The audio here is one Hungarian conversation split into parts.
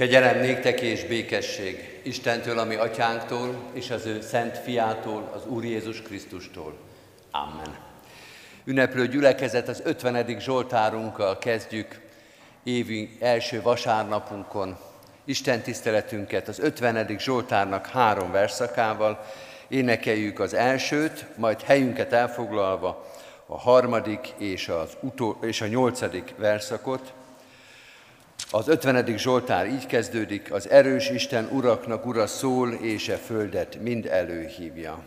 Kegyelem néktek és békesség Istentől, ami atyánktól, és az ő szent fiától, az Úr Jézus Krisztustól. Amen. Ünneplő gyülekezet az 50. Zsoltárunkkal kezdjük évi első vasárnapunkon. Isten tiszteletünket az 50. Zsoltárnak három verszakával. Énekeljük az elsőt, majd helyünket elfoglalva a harmadik és, az utol, és a nyolcadik verszakot, az 50. Zsoltár így kezdődik, az erős Isten uraknak ura szól, és e földet mind előhívja.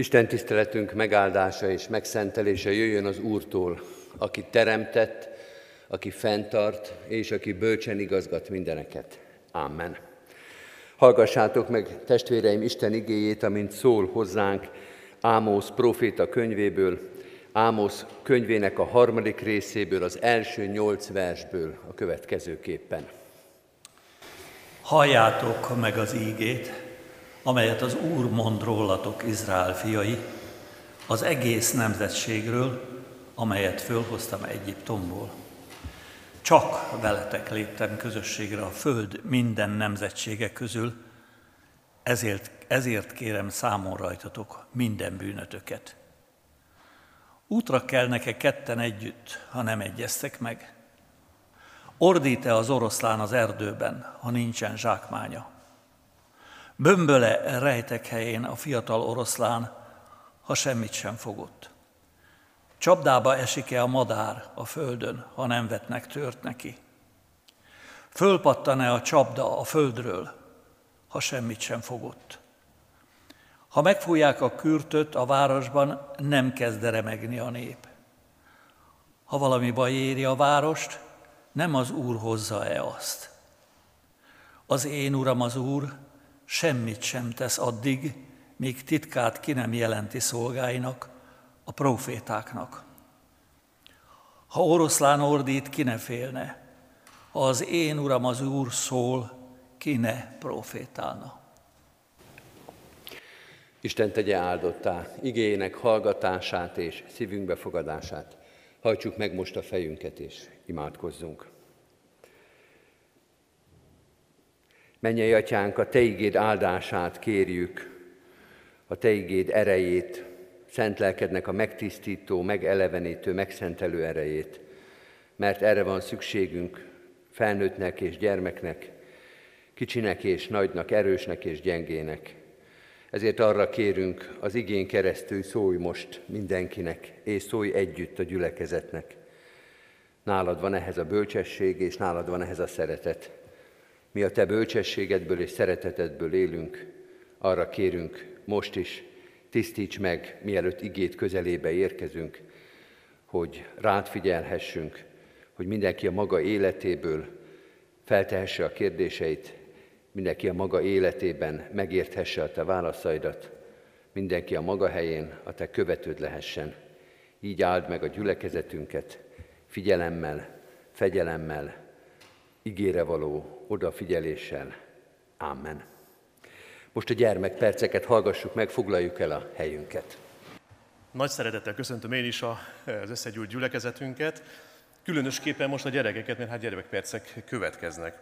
Isten tiszteletünk megáldása és megszentelése jöjjön az Úrtól, aki teremtett, aki fenntart, és aki bölcsen igazgat mindeneket. Amen. Hallgassátok meg, testvéreim, Isten igéjét, amint szól hozzánk Ámosz proféta könyvéből, Ámosz könyvének a harmadik részéből, az első nyolc versből a következőképpen. Halljátok meg az ígét, amelyet az Úr mond rólatok, Izrael fiai, az egész nemzetségről, amelyet fölhoztam Egyiptomból. Csak veletek léptem közösségre a föld minden nemzetsége közül, ezért, ezért kérem számon rajtatok minden bűnötöket. Útra kell neke ketten együtt, ha nem egyeztek meg? Ordít-e az oroszlán az erdőben, ha nincsen zsákmánya? Bömböle rejtek helyén a fiatal oroszlán, ha semmit sem fogott? Csapdába esik-e a madár a földön, ha nem vetnek tört neki? Fölpattan-e a csapda a földről, ha semmit sem fogott? Ha megfújják a kürtöt a városban, nem kezd remegni a nép. Ha valami baj éri a várost, nem az Úr hozza-e azt? Az én Uram az Úr semmit sem tesz addig, míg titkát ki nem jelenti szolgáinak, a profétáknak. Ha oroszlán ordít, ki ne félne, ha az én Uram az Úr szól, ki ne profétálna. Isten tegye áldottá igények hallgatását és szívünk befogadását. Hajtsuk meg most a fejünket és imádkozzunk. Mennyei atyánk, a Te igéd áldását kérjük, a Te igéd erejét, szent lelkednek a megtisztító, megelevenítő, megszentelő erejét, mert erre van szükségünk felnőttnek és gyermeknek, kicsinek és nagynak, erősnek és gyengének. Ezért arra kérünk, az igén keresztül szólj most mindenkinek, és szólj együtt a gyülekezetnek. Nálad van ehhez a bölcsesség, és nálad van ehhez a szeretet. Mi a te bölcsességedből és szeretetedből élünk, arra kérünk most is, tisztíts meg, mielőtt igét közelébe érkezünk, hogy rád figyelhessünk, hogy mindenki a maga életéből feltehesse a kérdéseit, mindenki a maga életében megérthesse a te válaszaidat, mindenki a maga helyén a te követőd lehessen. Így áld meg a gyülekezetünket figyelemmel, fegyelemmel, ígére való odafigyeléssel. Amen. Most a gyermekperceket hallgassuk meg, foglaljuk el a helyünket. Nagy szeretettel köszöntöm én is az összegyűlt gyülekezetünket, különösképpen most a gyerekeket, mert hát gyermekpercek következnek.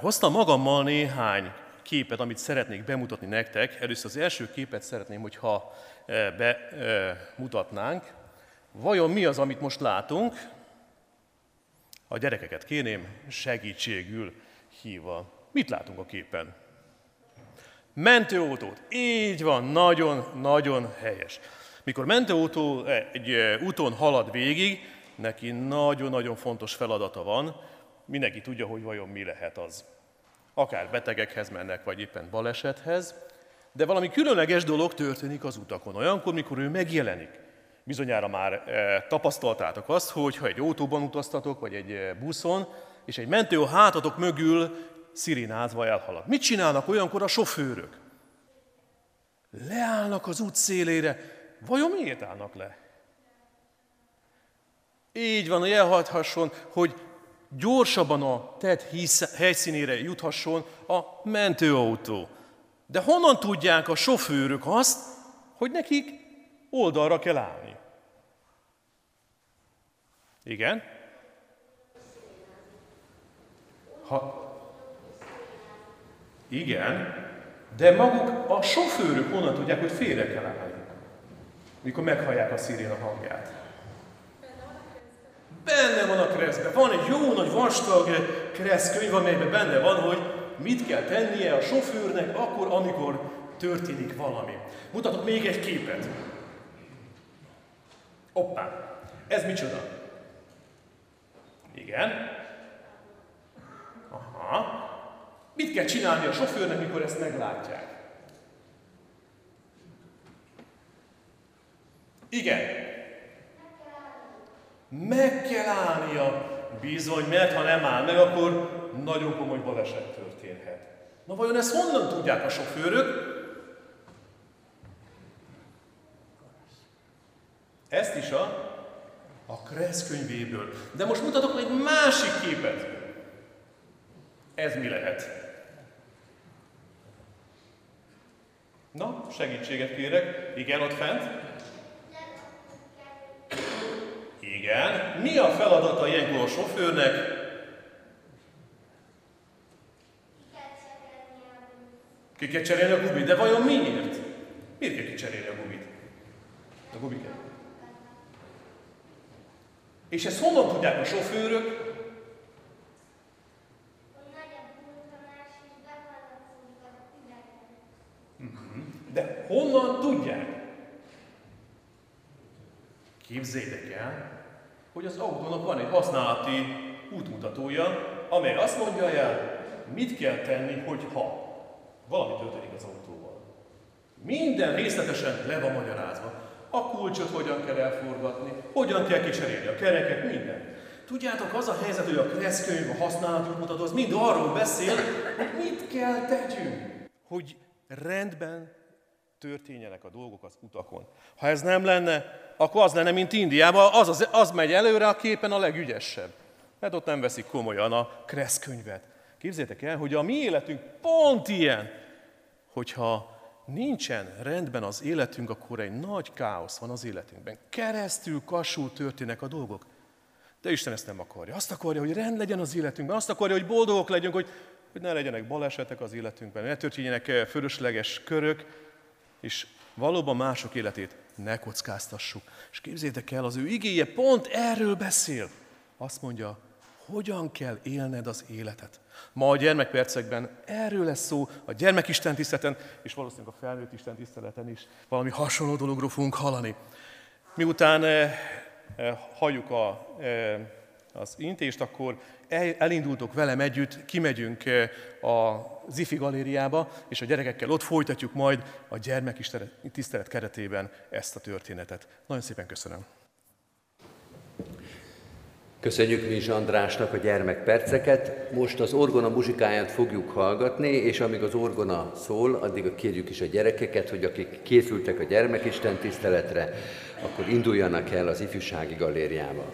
Hoztam magammal néhány képet, amit szeretnék bemutatni nektek. Először az első képet szeretném, hogyha bemutatnánk. Vajon mi az, amit most látunk? A gyerekeket kérném segítségül hívva. Mit látunk a képen? Mentőautót. Így van, nagyon-nagyon helyes. Mikor mentőautó egy úton halad végig, neki nagyon-nagyon fontos feladata van, mindenki tudja, hogy vajon mi lehet az. Akár betegekhez mennek, vagy éppen balesethez, de valami különleges dolog történik az utakon. Olyankor, mikor ő megjelenik. Bizonyára már e, tapasztaltátok azt, hogy ha egy autóban utaztatok, vagy egy buszon, és egy mentő a hátatok mögül szirinázva elhalad. Mit csinálnak olyankor a sofőrök? Leállnak az út szélére. Vajon miért állnak le? Így van, hogy elhagyhasson, hogy gyorsabban a tett helyszínére juthasson a mentőautó. De honnan tudják a sofőrök azt, hogy nekik oldalra kell állni? Igen? Ha, igen, de maguk a sofőrök honnan tudják, hogy félre kell állni, mikor meghallják a sziréna hangját. Benne van a keresztben. Van egy jó nagy vastag keresztkönyv, amelyben benne van, hogy mit kell tennie a sofőrnek akkor, amikor történik valami. Mutatok még egy képet. Hoppá, ez micsoda? Igen. Aha. Mit kell csinálni a sofőrnek, mikor ezt meglátják? Igen. Meg kell állnia. Bizony, mert ha nem áll meg, akkor nagyon komoly baleset történhet. Na vajon ezt honnan tudják a sofőrök? Ezt is a, a Kressz könyvéből. De most mutatok egy másik képet. Ez mi lehet? Na, segítséget kérek. Igen, ott fent. Igen. Mi a feladata ilyenkor a sofőrnek? Ki kell cserélni a gumit, de vajon miért? Miért kell kicserélni a gumit? A gumiket. És ezt honnan tudják a sofőrök? De honnan tudják? Képzétek el, hogy az autónak van egy használati útmutatója, amely azt mondja el, mit kell tenni, hogyha valami történik az autóval. Minden részletesen le van magyarázva. A kulcsot hogyan kell elforgatni, hogyan kell kicserélni a kereket, minden. Tudjátok, az a helyzet, hogy a kreszkönyv, a használati útmutató, az mind arról beszél, hogy mit kell tegyünk. Hogy rendben történjenek a dolgok az utakon. Ha ez nem lenne, akkor az lenne, mint Indiában, az, az, az megy előre a képen a legügyesebb. Mert ott nem veszik komolyan a kreszkönyvet. Képzétek el, hogy a mi életünk pont ilyen, hogyha nincsen rendben az életünk, akkor egy nagy káosz van az életünkben. Keresztül, kasul történnek a dolgok. De Isten ezt nem akarja. Azt akarja, hogy rend legyen az életünkben. Azt akarja, hogy boldogok legyünk, hogy, hogy ne legyenek balesetek az életünkben, ne történjenek eh, fölösleges körök, és valóban mások életét ne kockáztassuk. És képzétek el, az ő igéje pont erről beszél. Azt mondja, hogyan kell élned az életet. Ma a gyermekpercekben erről lesz szó, a gyermekisten tiszteleten, és valószínűleg a felnőtt Isten tiszteleten is valami hasonló dologról fogunk hallani. Miután eh, eh, halljuk a, eh, az intést, akkor elindultok velem együtt, kimegyünk eh, a Zifi galériába, és a gyerekekkel ott folytatjuk majd a gyermekisten tisztelet keretében ezt a történetet. Nagyon szépen köszönöm. Köszönjük mi Andrásnak a gyermekperceket. Most az orgona muzsikáját fogjuk hallgatni, és amíg az orgona szól, addig kérjük is a gyerekeket, hogy akik készültek a gyermekisten tiszteletre, akkor induljanak el az ifjúsági galériába.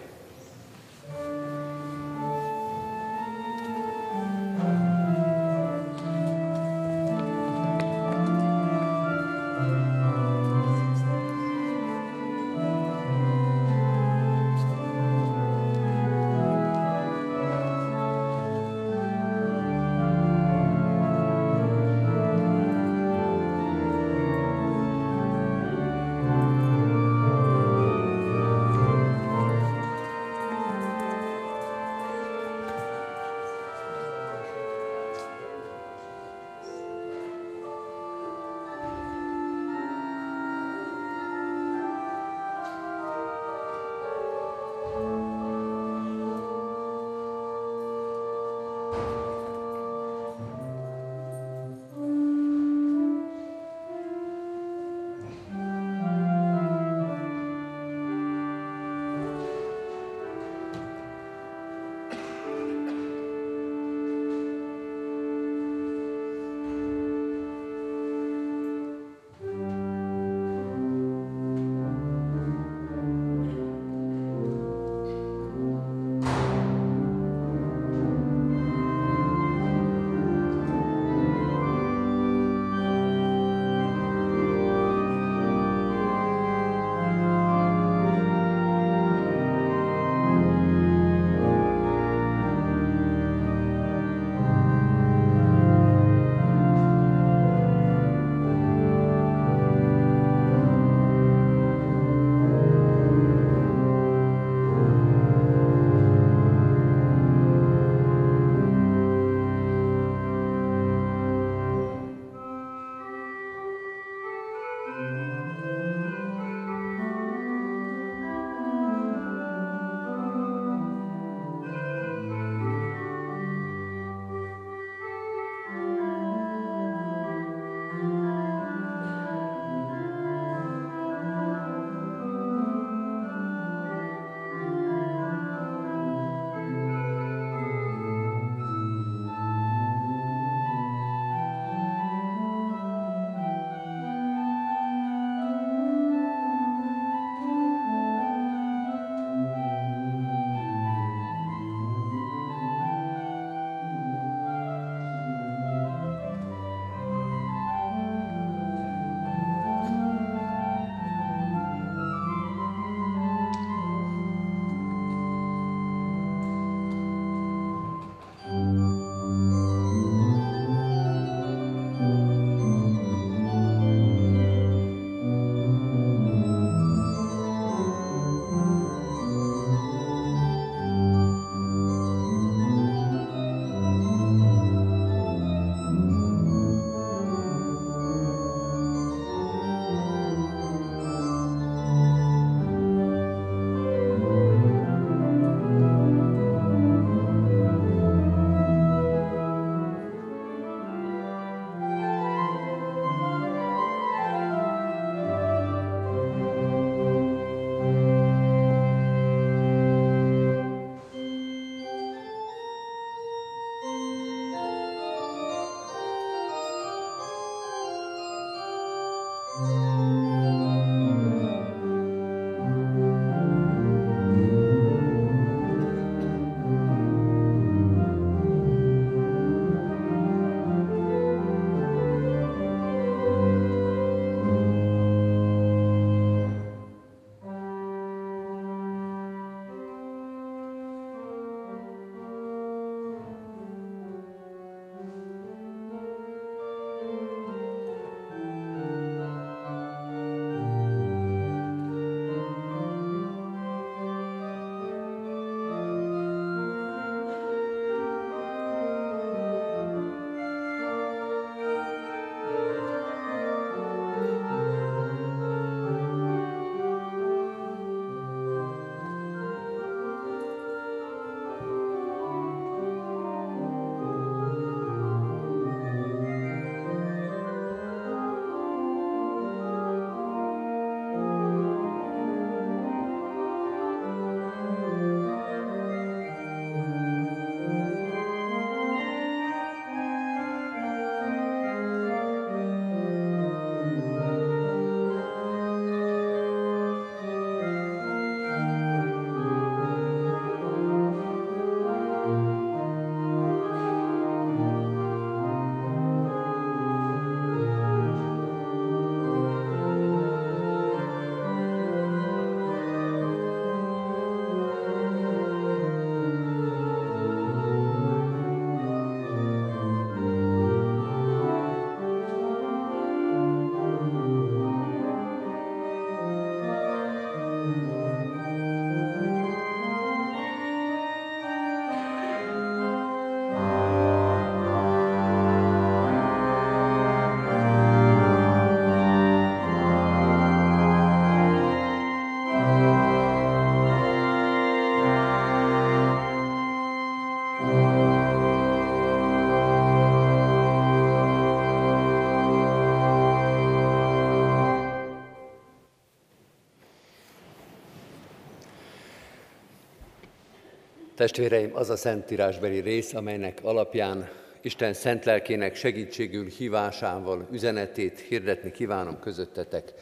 Testvéreim, az a szentírásbeli rész, amelynek alapján Isten szent lelkének segítségül hívásával üzenetét hirdetni kívánom közöttetek.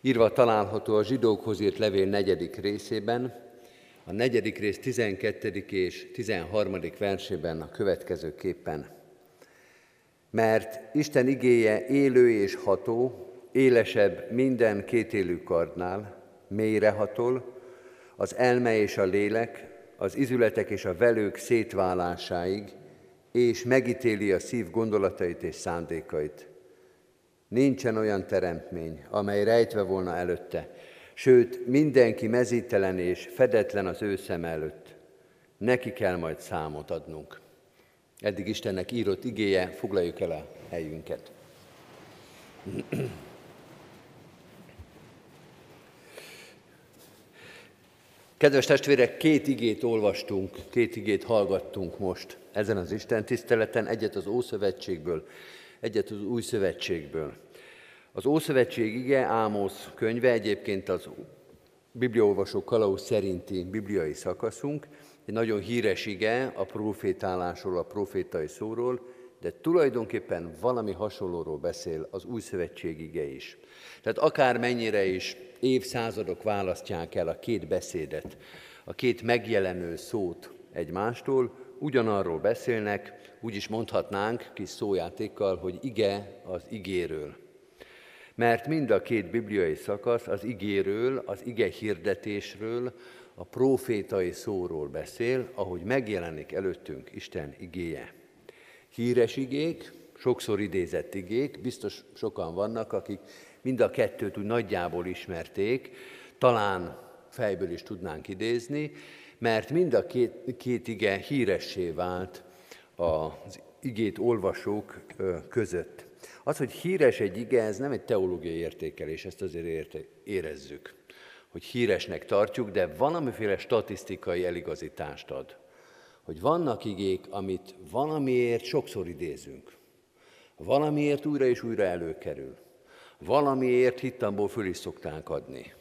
Írva található a zsidókhoz írt levél negyedik részében, a negyedik rész 12. és 13. versében a következőképpen. Mert Isten igéje élő és ható, élesebb minden kétélű kardnál, mélyrehatol, az elme és a lélek, az izületek és a velők szétválásáig, és megítéli a szív gondolatait és szándékait. Nincsen olyan teremtmény, amely rejtve volna előtte, sőt, mindenki mezítelen és fedetlen az ő szem előtt. Neki kell majd számot adnunk. Eddig Istennek írott igéje, foglaljuk el a helyünket. Kedves testvérek, két igét olvastunk, két igét hallgattunk most ezen az Isten tiszteleten, egyet az Ószövetségből, egyet az Új Szövetségből. Az Ószövetség ige Ámosz könyve egyébként az bibliaolvasó kalauz szerinti bibliai szakaszunk, egy nagyon híres ige a profétálásról, a profétai szóról, de tulajdonképpen valami hasonlóról beszél az új szövetség is. Tehát akár mennyire is évszázadok választják el a két beszédet, a két megjelenő szót egymástól, ugyanarról beszélnek, úgy is mondhatnánk kis szójátékkal, hogy ige az igéről. Mert mind a két bibliai szakasz az igéről, az ige hirdetésről, a profétai szóról beszél, ahogy megjelenik előttünk Isten igéje. Híres igék, sokszor idézett igék, biztos sokan vannak, akik mind a kettőt úgy nagyjából ismerték, talán fejből is tudnánk idézni, mert mind a két, két ige híressé vált az igét olvasók között. Az, hogy híres egy ige, ez nem egy teológiai értékelés, ezt azért érte, érezzük, hogy híresnek tartjuk, de valamiféle statisztikai eligazítást ad. Hogy vannak igék, amit valamiért sokszor idézünk, valamiért újra és újra előkerül, valamiért hittamból föl is szokták adni.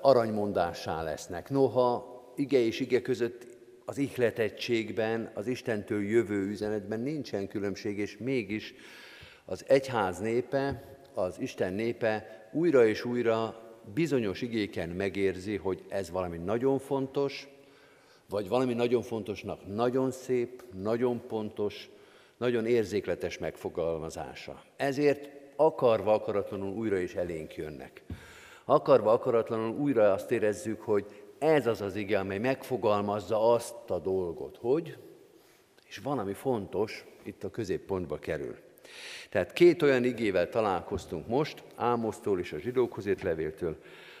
Aranymondássá lesznek. Noha ige és ige között az ihletettségben, az Istentől jövő üzenetben nincsen különbség, és mégis az egyház népe, az Isten népe újra és újra bizonyos igéken megérzi, hogy ez valami nagyon fontos, vagy valami nagyon fontosnak nagyon szép, nagyon pontos, nagyon érzékletes megfogalmazása. Ezért akarva akaratlanul újra is elénk jönnek. Akarva akaratlanul újra azt érezzük, hogy ez az az ige, amely megfogalmazza azt a dolgot, hogy, és valami fontos itt a középpontba kerül. Tehát két olyan igével találkoztunk most, Ámosztól és a zsidókhoz írt levéltől,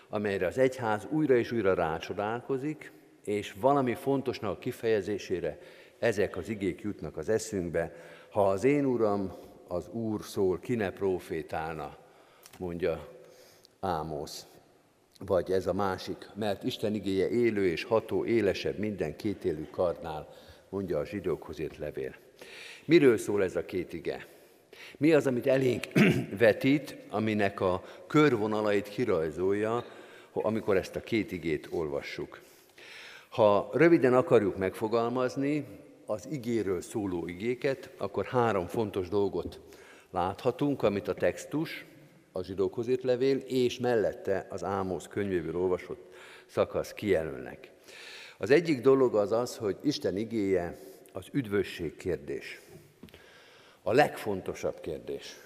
amelyre az egyház újra és újra rácsodálkozik, és valami fontosnak a kifejezésére ezek az igék jutnak az eszünkbe. Ha az én uram, az Úr szól, ki ne profétálna, mondja Ámosz. Vagy ez a másik, mert Isten igéje élő és ható, élesebb minden kétélű kardnál, mondja a zsidókhoz írt levél. Miről szól ez a két ige? Mi az, amit elénk vetít, aminek a körvonalait kirajzolja, amikor ezt a két igét olvassuk? Ha röviden akarjuk megfogalmazni az igéről szóló igéket, akkor három fontos dolgot láthatunk, amit a textus, a zsidókhoz írt levél, és mellette az Ámosz könyvéből olvasott szakasz kijelölnek. Az egyik dolog az az, hogy Isten igéje az üdvösség kérdés. A legfontosabb kérdés.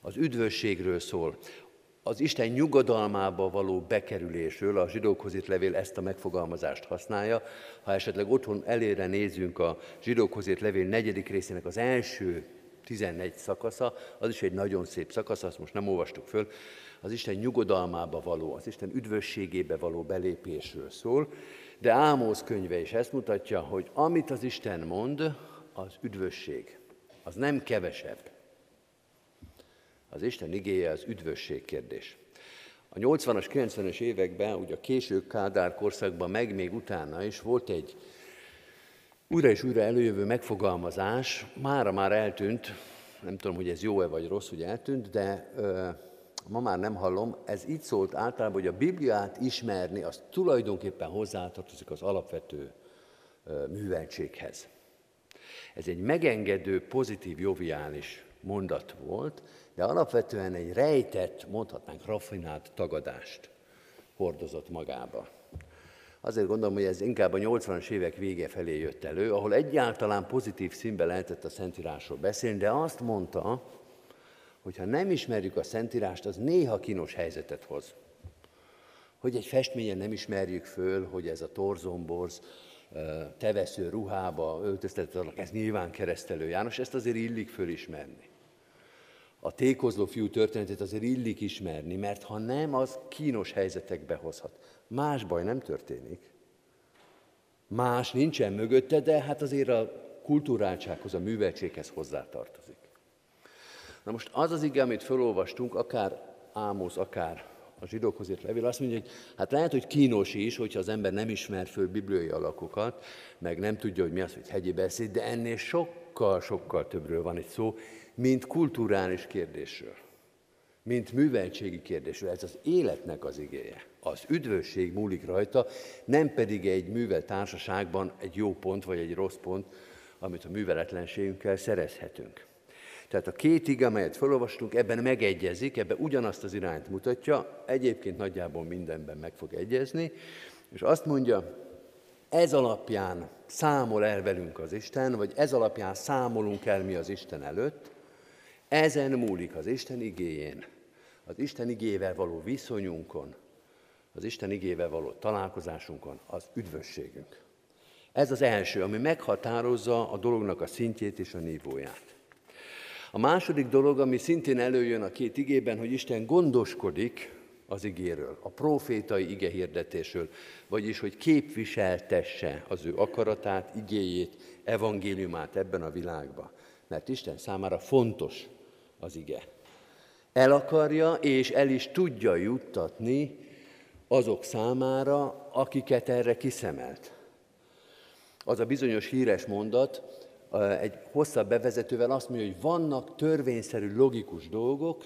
Az üdvösségről szól. Az Isten nyugodalmába való bekerülésről a zsidókhoz itt levél ezt a megfogalmazást használja. Ha esetleg otthon elére nézünk a zsidókhoz itt levél negyedik részének az első 14 szakasza, az is egy nagyon szép szakasz, azt most nem olvastuk föl, az Isten nyugodalmába való, az Isten üdvösségébe való belépésről szól, de Ámóz könyve is ezt mutatja, hogy amit az Isten mond, az üdvösség, az nem kevesebb. Az Isten igéje az üdvösség kérdés. A 80-as, 90-es években, ugye a késő Kádár korszakban, meg még utána is volt egy újra és újra előjövő megfogalmazás, mára már eltűnt, nem tudom, hogy ez jó-e vagy rossz, hogy eltűnt, de ma már nem hallom, ez így szólt általában, hogy a Bibliát ismerni, az tulajdonképpen hozzátartozik az alapvető műveltséghez. Ez egy megengedő, pozitív, joviális mondat volt, de alapvetően egy rejtett, mondhatnánk raffinált tagadást hordozott magába. Azért gondolom, hogy ez inkább a 80-as évek vége felé jött elő, ahol egyáltalán pozitív színbe lehetett a Szentírásról beszélni, de azt mondta, hogy ha nem ismerjük a Szentírást, az néha kínos helyzetet hoz. Hogy egy festményen nem ismerjük föl, hogy ez a torzomborz tevesző ruhába öltöztetett, ez nyilván keresztelő János, ezt azért illik fölismerni. A tékozló fiú történetét azért illik ismerni, mert ha nem, az kínos helyzetekbe hozhat. Más baj nem történik. Más nincsen mögötte, de hát azért a kulturáltsághoz, a műveltséghez hozzátartozik. Na most az az ige, amit felolvastunk, akár Ámosz, akár a zsidókhoz írt levél, azt mondja, hogy hát lehet, hogy kínos is, hogyha az ember nem ismer föl bibliai alakokat, meg nem tudja, hogy mi az, hogy hegyi beszéd, de ennél sokkal, sokkal többről van itt szó, mint kulturális kérdésről, mint műveltségi kérdésről. Ez az életnek az igéje. Az üdvösség múlik rajta, nem pedig egy művel társaságban egy jó pont vagy egy rossz pont, amit a műveletlenségünkkel szerezhetünk. Tehát a két ig, amelyet felolvastunk, ebben megegyezik, ebben ugyanazt az irányt mutatja, egyébként nagyjából mindenben meg fog egyezni, és azt mondja, ez alapján számol el velünk az Isten, vagy ez alapján számolunk el mi az Isten előtt, ezen múlik az Isten igéjén, az Isten igével való viszonyunkon, az Isten igével való találkozásunkon, az üdvösségünk. Ez az első, ami meghatározza a dolognak a szintjét és a nívóját. A második dolog, ami szintén előjön a két igében, hogy Isten gondoskodik az igéről, a profétai ige hirdetésről, vagyis hogy képviseltesse az ő akaratát, igéjét, evangéliumát ebben a világban. Mert Isten számára fontos az ige. El akarja és el is tudja juttatni azok számára, akiket erre kiszemelt. Az a bizonyos híres mondat, egy hosszabb bevezetővel azt mondja, hogy vannak törvényszerű, logikus dolgok,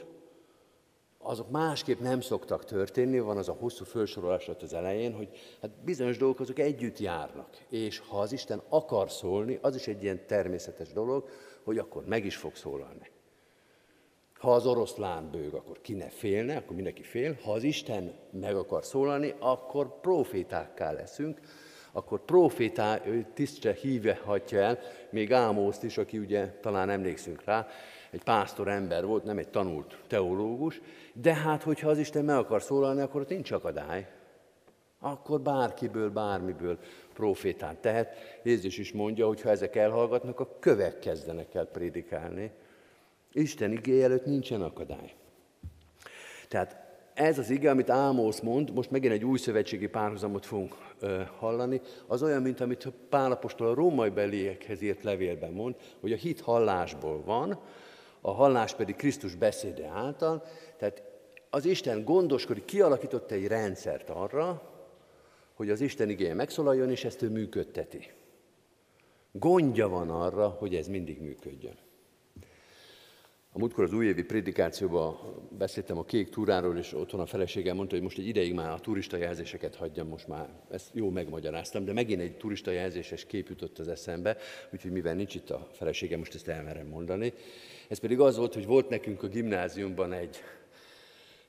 azok másképp nem szoktak történni, van az a hosszú felsorolás az elején, hogy hát bizonyos dolgok azok együtt járnak, és ha az Isten akar szólni, az is egy ilyen természetes dolog, hogy akkor meg is fog szólalni. Ha az oroszlán bőg, akkor ki ne félne, akkor mindenki fél. Ha az Isten meg akar szólalni, akkor profétákká leszünk, akkor profétá tisztre híve hagyja el, még Ámószt is, aki ugye talán emlékszünk rá, egy pásztor ember volt, nem egy tanult teológus, de hát, hogyha az Isten meg akar szólalni, akkor ott nincs akadály. Akkor bárkiből, bármiből profétát tehet. Jézus is mondja, hogy ha ezek elhallgatnak, a kövek kezdenek el prédikálni. Isten igény előtt nincsen akadály. Tehát ez az ige, amit Ámósz mond, most megint egy új szövetségi párhuzamot fogunk ö, hallani, az olyan, mint amit Pálapostól a római beliekhez írt levélben mond, hogy a hit hallásból van, a hallás pedig Krisztus beszéde által, tehát az Isten gondoskodik, kialakított egy rendszert arra, hogy az Isten igéje megszólaljon, és ezt ő működteti. Gondja van arra, hogy ez mindig működjön. A múltkor az újévi prédikációban beszéltem a kék túráról, és otthon a feleségem mondta, hogy most egy ideig már a turista jelzéseket hagyjam, most már ezt jó megmagyaráztam, de megint egy turista jelzéses kép jutott az eszembe, úgyhogy mivel nincs itt a feleségem, most ezt elmerem mondani. Ez pedig az volt, hogy volt nekünk a gimnáziumban egy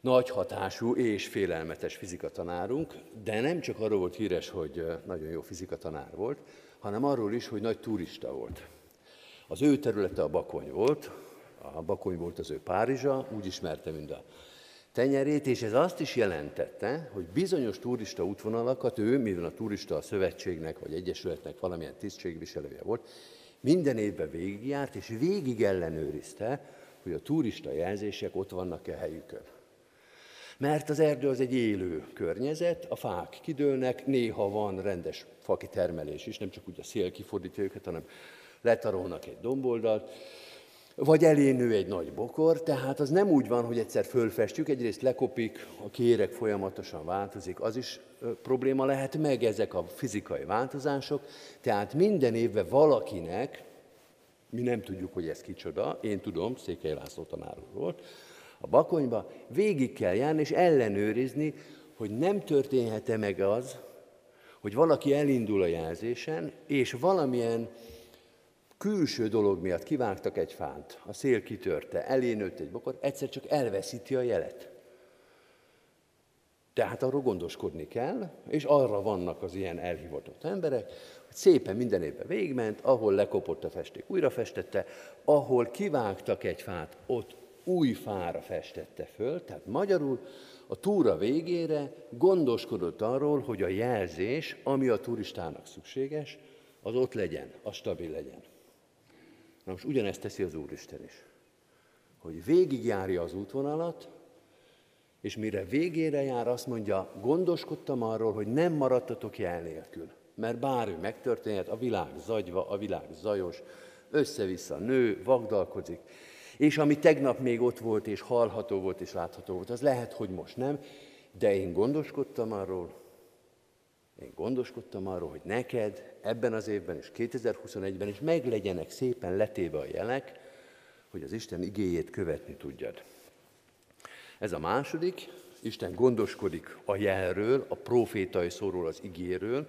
nagy hatású és félelmetes fizikatanárunk, de nem csak arról volt híres, hogy nagyon jó fizikatanár volt, hanem arról is, hogy nagy turista volt. Az ő területe a Bakony volt, a Bakony volt az ő Párizsa, úgy ismerte, mint a tenyerét, és ez azt is jelentette, hogy bizonyos turista útvonalakat ő, mivel a turista a szövetségnek vagy egyesületnek valamilyen tisztségviselője volt, minden évben végigjárt, és végig ellenőrizte, hogy a turista jelzések ott vannak-e helyükön. Mert az erdő az egy élő környezet, a fák kidőlnek, néha van rendes faki termelés is, nem csak úgy a szél kifordítja őket, hanem letarolnak egy domboldalt, vagy elénő egy nagy bokor, tehát az nem úgy van, hogy egyszer fölfestjük, egyrészt lekopik, a kérek folyamatosan változik, az is probléma lehet, meg ezek a fizikai változások, tehát minden évben valakinek, mi nem tudjuk, hogy ez kicsoda, én tudom, Székely László tanár volt, a bakonyba, végig kell járni és ellenőrizni, hogy nem történhet-e meg az, hogy valaki elindul a jelzésen, és valamilyen külső dolog miatt kivágtak egy fát, a szél kitörte, elénőtt egy bokor, egyszer csak elveszíti a jelet. Tehát arról gondoskodni kell, és arra vannak az ilyen elhivatott emberek, hogy szépen minden évben végigment, ahol lekopott a festék, újra festette, ahol kivágtak egy fát, ott új fára festette föl, tehát magyarul a túra végére gondoskodott arról, hogy a jelzés, ami a turistának szükséges, az ott legyen, az stabil legyen. Na most ugyanezt teszi az Úristen is. Hogy végigjárja az útvonalat, és mire végére jár, azt mondja, gondoskodtam arról, hogy nem maradtatok jel nélkül. Mert bármi megtörténhet, a világ zagyva, a világ zajos, össze-vissza nő, vagdalkozik. És ami tegnap még ott volt, és hallható volt, és látható volt, az lehet, hogy most nem, de én gondoskodtam arról, én gondoskodtam arról, hogy neked ebben az évben és 2021-ben is meglegyenek szépen letéve a jelek, hogy az Isten igéjét követni tudjad. Ez a második, Isten gondoskodik a jelről, a profétai szóról, az igéről.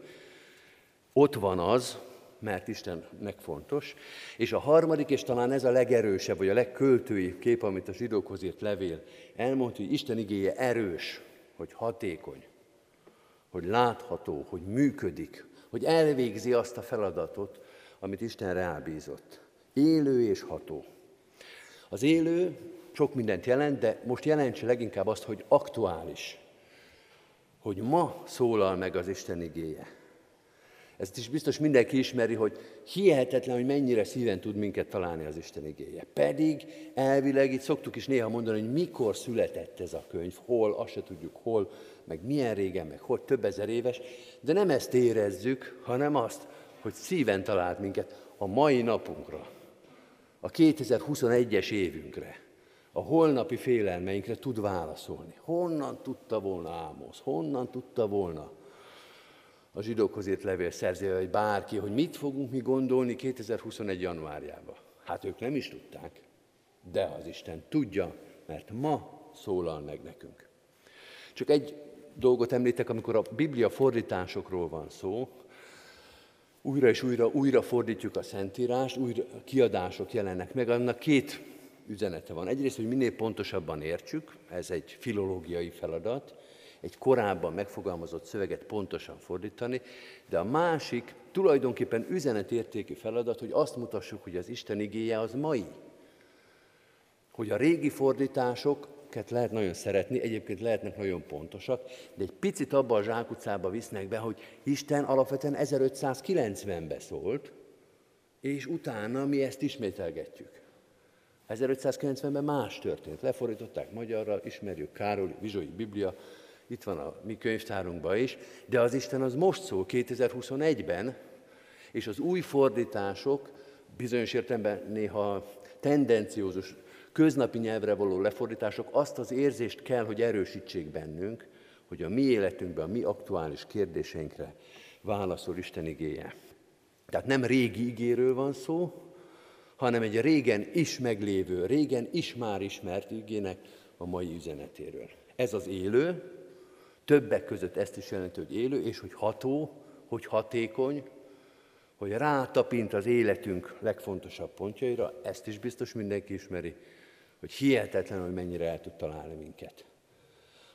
Ott van az, mert Istennek fontos. És a harmadik, és talán ez a legerősebb, vagy a legköltői kép, amit a zsidókhoz írt levél elmondta, hogy Isten igéje erős, hogy hatékony, hogy látható, hogy működik, hogy elvégzi azt a feladatot, amit Isten rábízott. Élő és ható. Az élő sok mindent jelent, de most jelentse leginkább azt, hogy aktuális. Hogy ma szólal meg az Isten igéje. Ezt is biztos mindenki ismeri, hogy hihetetlen, hogy mennyire szíven tud minket találni az Isten igéje. Pedig elvileg itt szoktuk is néha mondani, hogy mikor született ez a könyv, hol, azt se tudjuk hol, meg milyen régen, meg hogy több ezer éves, de nem ezt érezzük, hanem azt, hogy szíven talált minket a mai napunkra, a 2021-es évünkre, a holnapi félelmeinkre tud válaszolni. Honnan tudta volna Ámosz? Honnan tudta volna a zsidókhoz írt levél szerzője, hogy bárki, hogy mit fogunk mi gondolni 2021. januárjában? Hát ők nem is tudták, de az Isten tudja, mert ma szólal meg nekünk. Csak egy dolgot említek, amikor a Biblia fordításokról van szó, újra és újra, újra fordítjuk a Szentírást, újra kiadások jelennek meg, annak két üzenete van. Egyrészt, hogy minél pontosabban értsük, ez egy filológiai feladat, egy korábban megfogalmazott szöveget pontosan fordítani, de a másik tulajdonképpen üzenetértékű feladat, hogy azt mutassuk, hogy az Isten igéje az mai. Hogy a régi fordítások lehet nagyon szeretni, egyébként lehetnek nagyon pontosak, de egy picit abba a zsákutcába visznek be, hogy Isten alapvetően 1590-ben szólt, és utána mi ezt ismételgetjük. 1590-ben más történt. Lefordították magyarra, ismerjük Károly, Vizsói Biblia, itt van a mi könyvtárunkban is, de az Isten az most szól 2021-ben, és az új fordítások bizonyos értelemben néha tendenciózus, köznapi nyelvre való lefordítások azt az érzést kell, hogy erősítsék bennünk, hogy a mi életünkben, a mi aktuális kérdéseinkre válaszol Isten igéje. Tehát nem régi igéről van szó, hanem egy régen is meglévő, régen is már ismert igének a mai üzenetéről. Ez az élő, többek között ezt is jelenti, hogy élő, és hogy ható, hogy hatékony, hogy rátapint az életünk legfontosabb pontjaira, ezt is biztos mindenki ismeri, hogy hihetetlen, hogy mennyire el tud találni minket.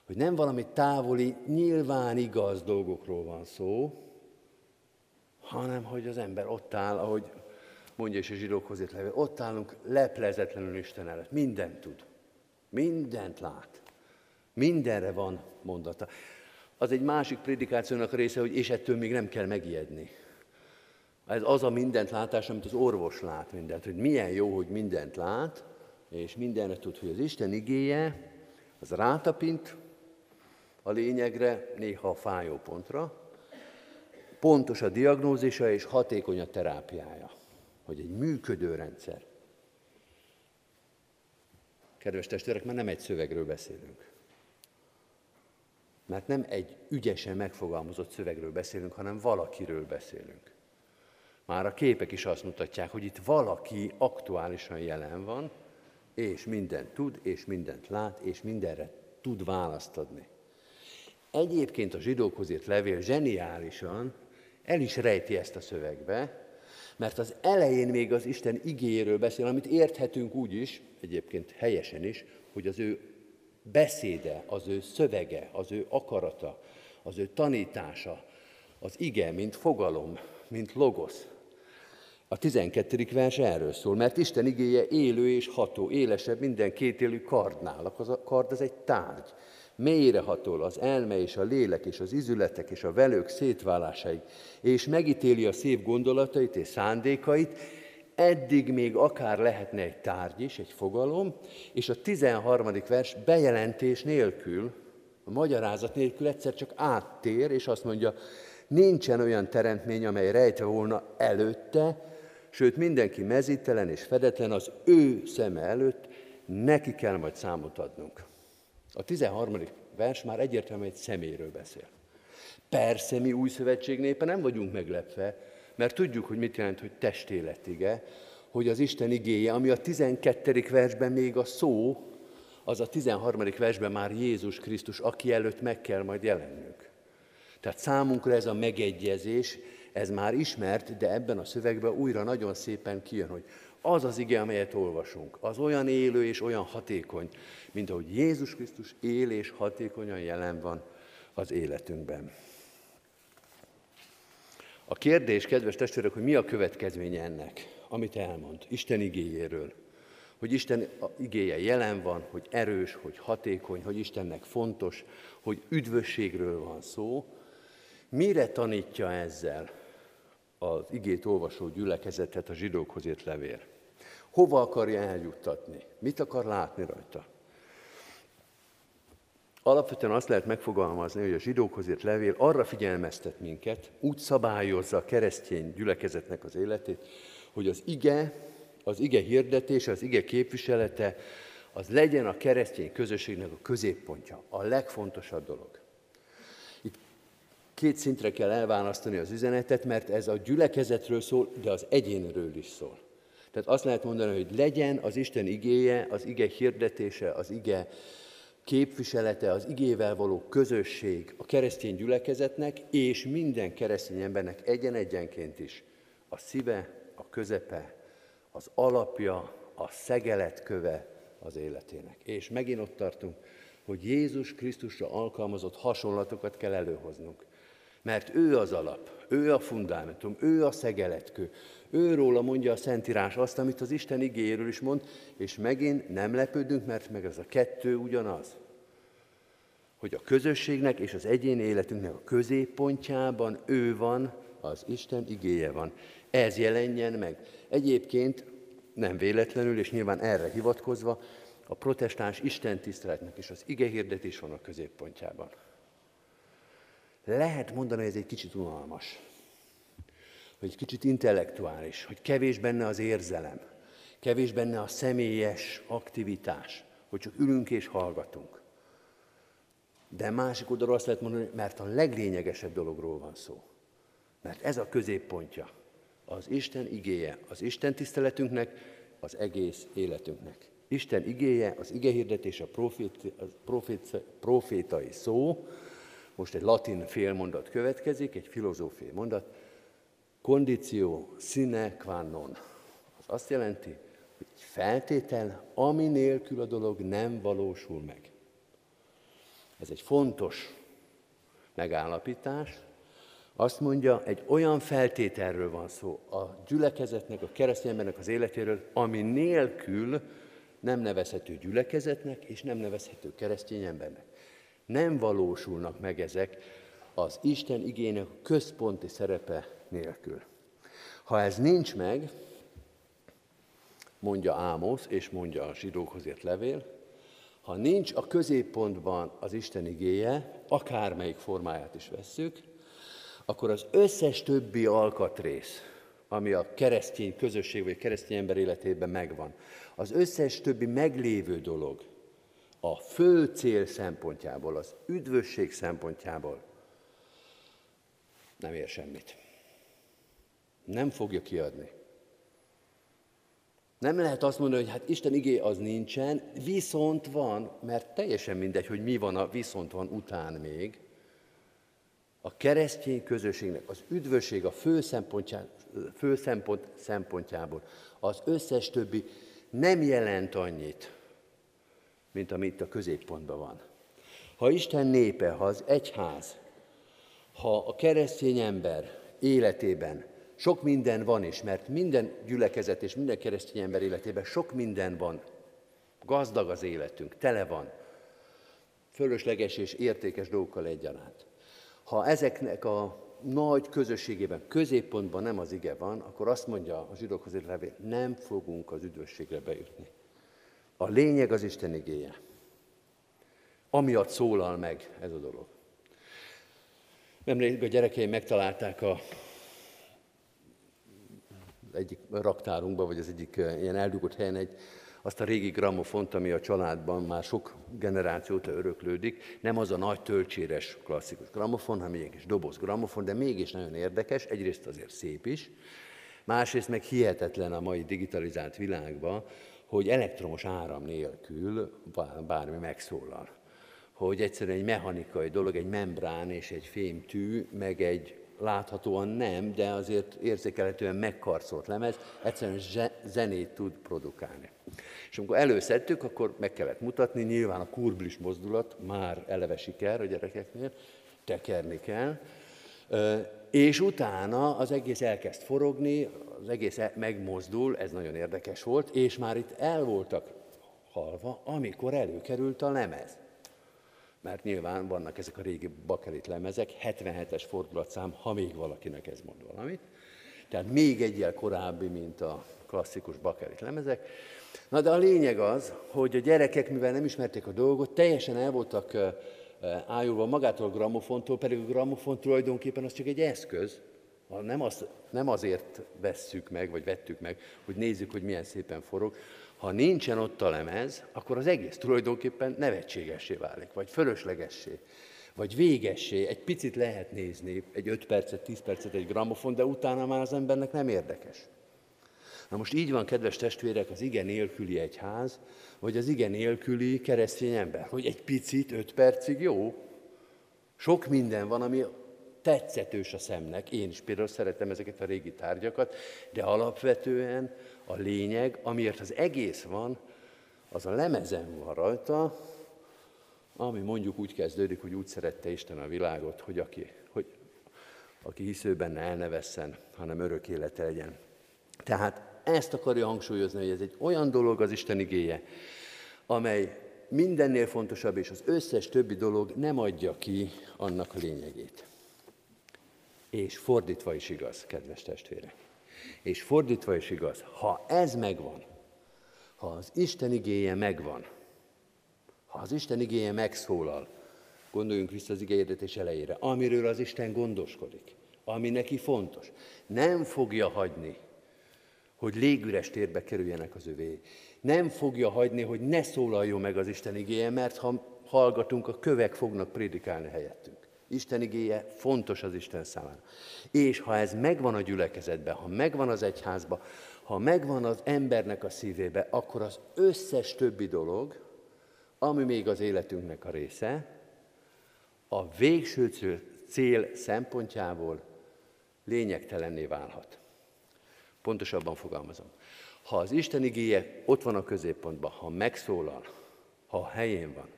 Hogy nem valami távoli, nyilván igaz dolgokról van szó, hanem hogy az ember ott áll, ahogy mondja is a zsidókhoz levél, ott állunk leplezetlenül Isten előtt. Mindent tud. Mindent lát. Mindenre van mondata. Az egy másik prédikációnak része, hogy és ettől még nem kell megijedni. Ez az a mindent látás, amit az orvos lát mindent, hogy milyen jó, hogy mindent lát, és mindenre tud, hogy az Isten igéje, az rátapint a lényegre, néha a fájó pontra, pontos a diagnózisa és hatékony a terápiája hogy egy működő rendszer. Kedves testvérek, már nem egy szövegről beszélünk. Mert nem egy ügyesen megfogalmazott szövegről beszélünk, hanem valakiről beszélünk. Már a képek is azt mutatják, hogy itt valaki aktuálisan jelen van, és mindent tud, és mindent lát, és mindenre tud választ adni. Egyébként a zsidókhoz írt levél zseniálisan el is rejti ezt a szövegbe, mert az elején még az Isten igéjéről beszél, amit érthetünk úgy is, egyébként helyesen is, hogy az ő beszéde, az ő szövege, az ő akarata, az ő tanítása, az ige, mint fogalom, mint logosz. A 12. vers erről szól, mert Isten igéje élő és ható, élesebb minden kétélű kardnál. A kard az egy tárgy. Mélyre hatol az elme és a lélek és az izületek és a velők szétválásaig, és megítéli a szép gondolatait és szándékait, eddig még akár lehetne egy tárgy is, egy fogalom, és a 13. vers bejelentés nélkül, a magyarázat nélkül egyszer csak áttér, és azt mondja, nincsen olyan teremtmény, amely rejtve volna előtte, sőt mindenki mezítelen és fedetlen az ő szeme előtt, neki kell majd számot adnunk. A 13. vers már egyértelműen egy szeméről beszél. Persze mi új szövetség népe nem vagyunk meglepve, mert tudjuk, hogy mit jelent, hogy testéletige, hogy az Isten igéje, ami a 12. versben még a szó, az a 13. versben már Jézus Krisztus, aki előtt meg kell majd jelennünk. Tehát számunkra ez a megegyezés, ez már ismert, de ebben a szövegben újra nagyon szépen kijön, hogy az az ige, amelyet olvasunk, az olyan élő és olyan hatékony, mint ahogy Jézus Krisztus él és hatékonyan jelen van az életünkben. A kérdés, kedves testvérek, hogy mi a következménye ennek, amit elmond Isten igéjéről. Hogy Isten igéje jelen van, hogy erős, hogy hatékony, hogy Istennek fontos, hogy üdvösségről van szó. Mire tanítja ezzel az igét olvasó gyülekezetet a zsidókhoz írt levél? Hova akarja eljuttatni? Mit akar látni rajta? Alapvetően azt lehet megfogalmazni, hogy a zsidókhoz írt levél arra figyelmeztet minket, úgy szabályozza a keresztény gyülekezetnek az életét, hogy az ige, az ige hirdetése, az ige képviselete, az legyen a keresztény közösségnek a középpontja, a legfontosabb dolog. Itt két szintre kell elválasztani az üzenetet, mert ez a gyülekezetről szól, de az egyénről is szól. Tehát azt lehet mondani, hogy legyen az Isten igéje, az ige hirdetése, az ige képviselete, az igével való közösség a keresztény gyülekezetnek, és minden keresztény embernek egyen-egyenként is a szíve, a közepe, az alapja, a szegeletköve az életének. És megint ott tartunk, hogy Jézus Krisztusra alkalmazott hasonlatokat kell előhoznunk. Mert ő az alap, ő a fundamentum, ő a szegeletkő, Őróla mondja a Szentírás azt, amit az Isten igéről is mond, és megint nem lepődünk, mert meg ez a kettő ugyanaz. Hogy a közösségnek és az egyén életünknek a középpontjában ő van, az Isten igéje van. Ez jelenjen meg. Egyébként nem véletlenül, és nyilván erre hivatkozva, a protestáns Isten tiszteletnek is az ige hirdetés van a középpontjában. Lehet mondani, hogy ez egy kicsit unalmas hogy kicsit intellektuális, hogy kevés benne az érzelem, kevés benne a személyes aktivitás, hogy csak ülünk és hallgatunk. De másik oldalról azt lehet mondani, mert a leglényegesebb dologról van szó. Mert ez a középpontja az Isten igéje, az Isten tiszteletünknek, az egész életünknek. Isten igéje, az igehirdetés, a, profét, profét, profétai szó, most egy latin félmondat következik, egy filozófiai mondat, Kondíció sine qua non. Az azt jelenti, hogy egy feltétel, ami nélkül a dolog nem valósul meg. Ez egy fontos megállapítás. Azt mondja, egy olyan feltételről van szó a gyülekezetnek, a keresztény az életéről, ami nélkül nem nevezhető gyülekezetnek, és nem nevezhető keresztény embernek. Nem valósulnak meg ezek az Isten igének központi szerepe nélkül. Ha ez nincs meg, mondja Ámosz, és mondja a zsidókhoz ért levél, ha nincs a középpontban az Isten igéje, akármelyik formáját is vesszük, akkor az összes többi alkatrész, ami a keresztény közösség vagy keresztény ember életében megvan, az összes többi meglévő dolog a fő cél szempontjából, az üdvösség szempontjából nem ér semmit nem fogja kiadni. Nem lehet azt mondani, hogy hát Isten igé az nincsen, viszont van, mert teljesen mindegy, hogy mi van a viszont van után még. A keresztény közösségnek az üdvösség a fő, fő szempont szempontjából az összes többi nem jelent annyit, mint ami itt a középpontban van. Ha Isten népe, ha az egyház, ha a keresztény ember életében sok minden van is, mert minden gyülekezet és minden keresztény ember életében sok minden van. Gazdag az életünk, tele van. Fölösleges és értékes dolgokkal egyaránt. Ha ezeknek a nagy közösségében, középpontban nem az ige van, akkor azt mondja a zsidókhoz levél, nem fogunk az üdvösségre bejutni. A lényeg az Isten igéje. Amiatt szólal meg ez a dolog. Nemrég a gyerekeim megtalálták a egyik raktárunkban, vagy az egyik eh, ilyen eldugott helyen egy, azt a régi gramofont, ami a családban már sok generációta öröklődik. Nem az a nagy töltséres klasszikus gramofon, hanem egy kis doboz gramofon, de mégis nagyon érdekes, egyrészt azért szép is, másrészt meg hihetetlen a mai digitalizált világban, hogy elektromos áram nélkül bármi megszólal. Hogy egyszerűen egy mechanikai dolog, egy membrán és egy fémtű, meg egy láthatóan nem, de azért érzékelhetően megkarcolt lemez, egyszerűen zenét tud produkálni. És amikor előszedtük, akkor meg kellett mutatni, nyilván a kurblis mozdulat már eleve siker a gyerekeknél, tekerni kell, és utána az egész elkezd forogni, az egész e- megmozdul, ez nagyon érdekes volt, és már itt el voltak halva, amikor előkerült a lemez mert nyilván vannak ezek a régi bakelit lemezek, 77-es fordulatszám, ha még valakinek ez mond valamit. Tehát még egyel korábbi, mint a klasszikus bakelit lemezek. Na de a lényeg az, hogy a gyerekek, mivel nem ismerték a dolgot, teljesen el voltak ájulva magától a gramofontól, pedig a gramofon tulajdonképpen az csak egy eszköz, nem, az, nem azért vesszük meg, vagy vettük meg, hogy nézzük, hogy milyen szépen forog, ha nincsen ott a lemez, akkor az egész tulajdonképpen nevetségessé válik, vagy fölöslegessé, vagy végessé. Egy picit lehet nézni, egy 5 percet, 10 percet egy gramofon, de utána már az embernek nem érdekes. Na most így van, kedves testvérek, az igen nélküli egyház, vagy az igen nélküli keresztény ember, hogy egy picit, 5 percig jó. Sok minden van, ami tetszetős a szemnek. Én is például szeretem ezeket a régi tárgyakat, de alapvetően a lényeg, amiért az egész van, az a lemezen van rajta, ami mondjuk úgy kezdődik, hogy úgy szerette Isten a világot, hogy aki, hogy, aki hisző benne el ne vesszen, hanem örök élete legyen. Tehát ezt akarja hangsúlyozni, hogy ez egy olyan dolog az Isten igéje, amely mindennél fontosabb, és az összes többi dolog nem adja ki annak a lényegét. És fordítva is igaz, kedves testvérek. És fordítva is igaz, ha ez megvan, ha az Isten igéje megvan, ha az Isten igéje megszólal, gondoljunk vissza az igényedetés elejére, amiről az Isten gondoskodik, ami neki fontos, nem fogja hagyni, hogy légüres térbe kerüljenek az övé. Nem fogja hagyni, hogy ne szólaljon meg az Isten igéje, mert ha hallgatunk, a kövek fognak prédikálni helyettünk. Isten igéje fontos az Isten számára. És ha ez megvan a gyülekezetben, ha megvan az egyházban, ha megvan az embernek a szívébe, akkor az összes többi dolog, ami még az életünknek a része, a végső cél szempontjából lényegtelenné válhat. Pontosabban fogalmazom. Ha az Isten igéje ott van a középpontban, ha megszólal, ha a helyén van,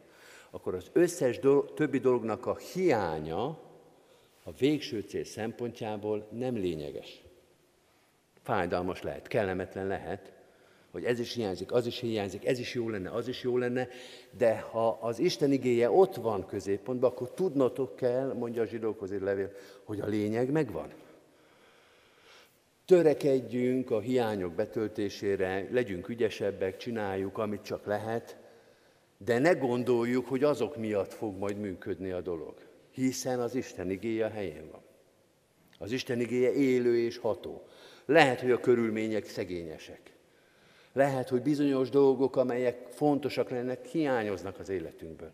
akkor az összes do- többi dolognak a hiánya a végső cél szempontjából nem lényeges. Fájdalmas lehet, kellemetlen lehet, hogy ez is hiányzik, az is hiányzik, ez is jó lenne, az is jó lenne, de ha az Isten igéje ott van középpontban, akkor tudnotok kell, mondja a zsidókhoz egy levél, hogy a lényeg megvan. Törekedjünk a hiányok betöltésére, legyünk ügyesebbek, csináljuk, amit csak lehet, de ne gondoljuk, hogy azok miatt fog majd működni a dolog, hiszen az Isten igéje a helyén van. Az Isten igéje élő és ható. Lehet, hogy a körülmények szegényesek. Lehet, hogy bizonyos dolgok, amelyek fontosak lennek, hiányoznak az életünkből.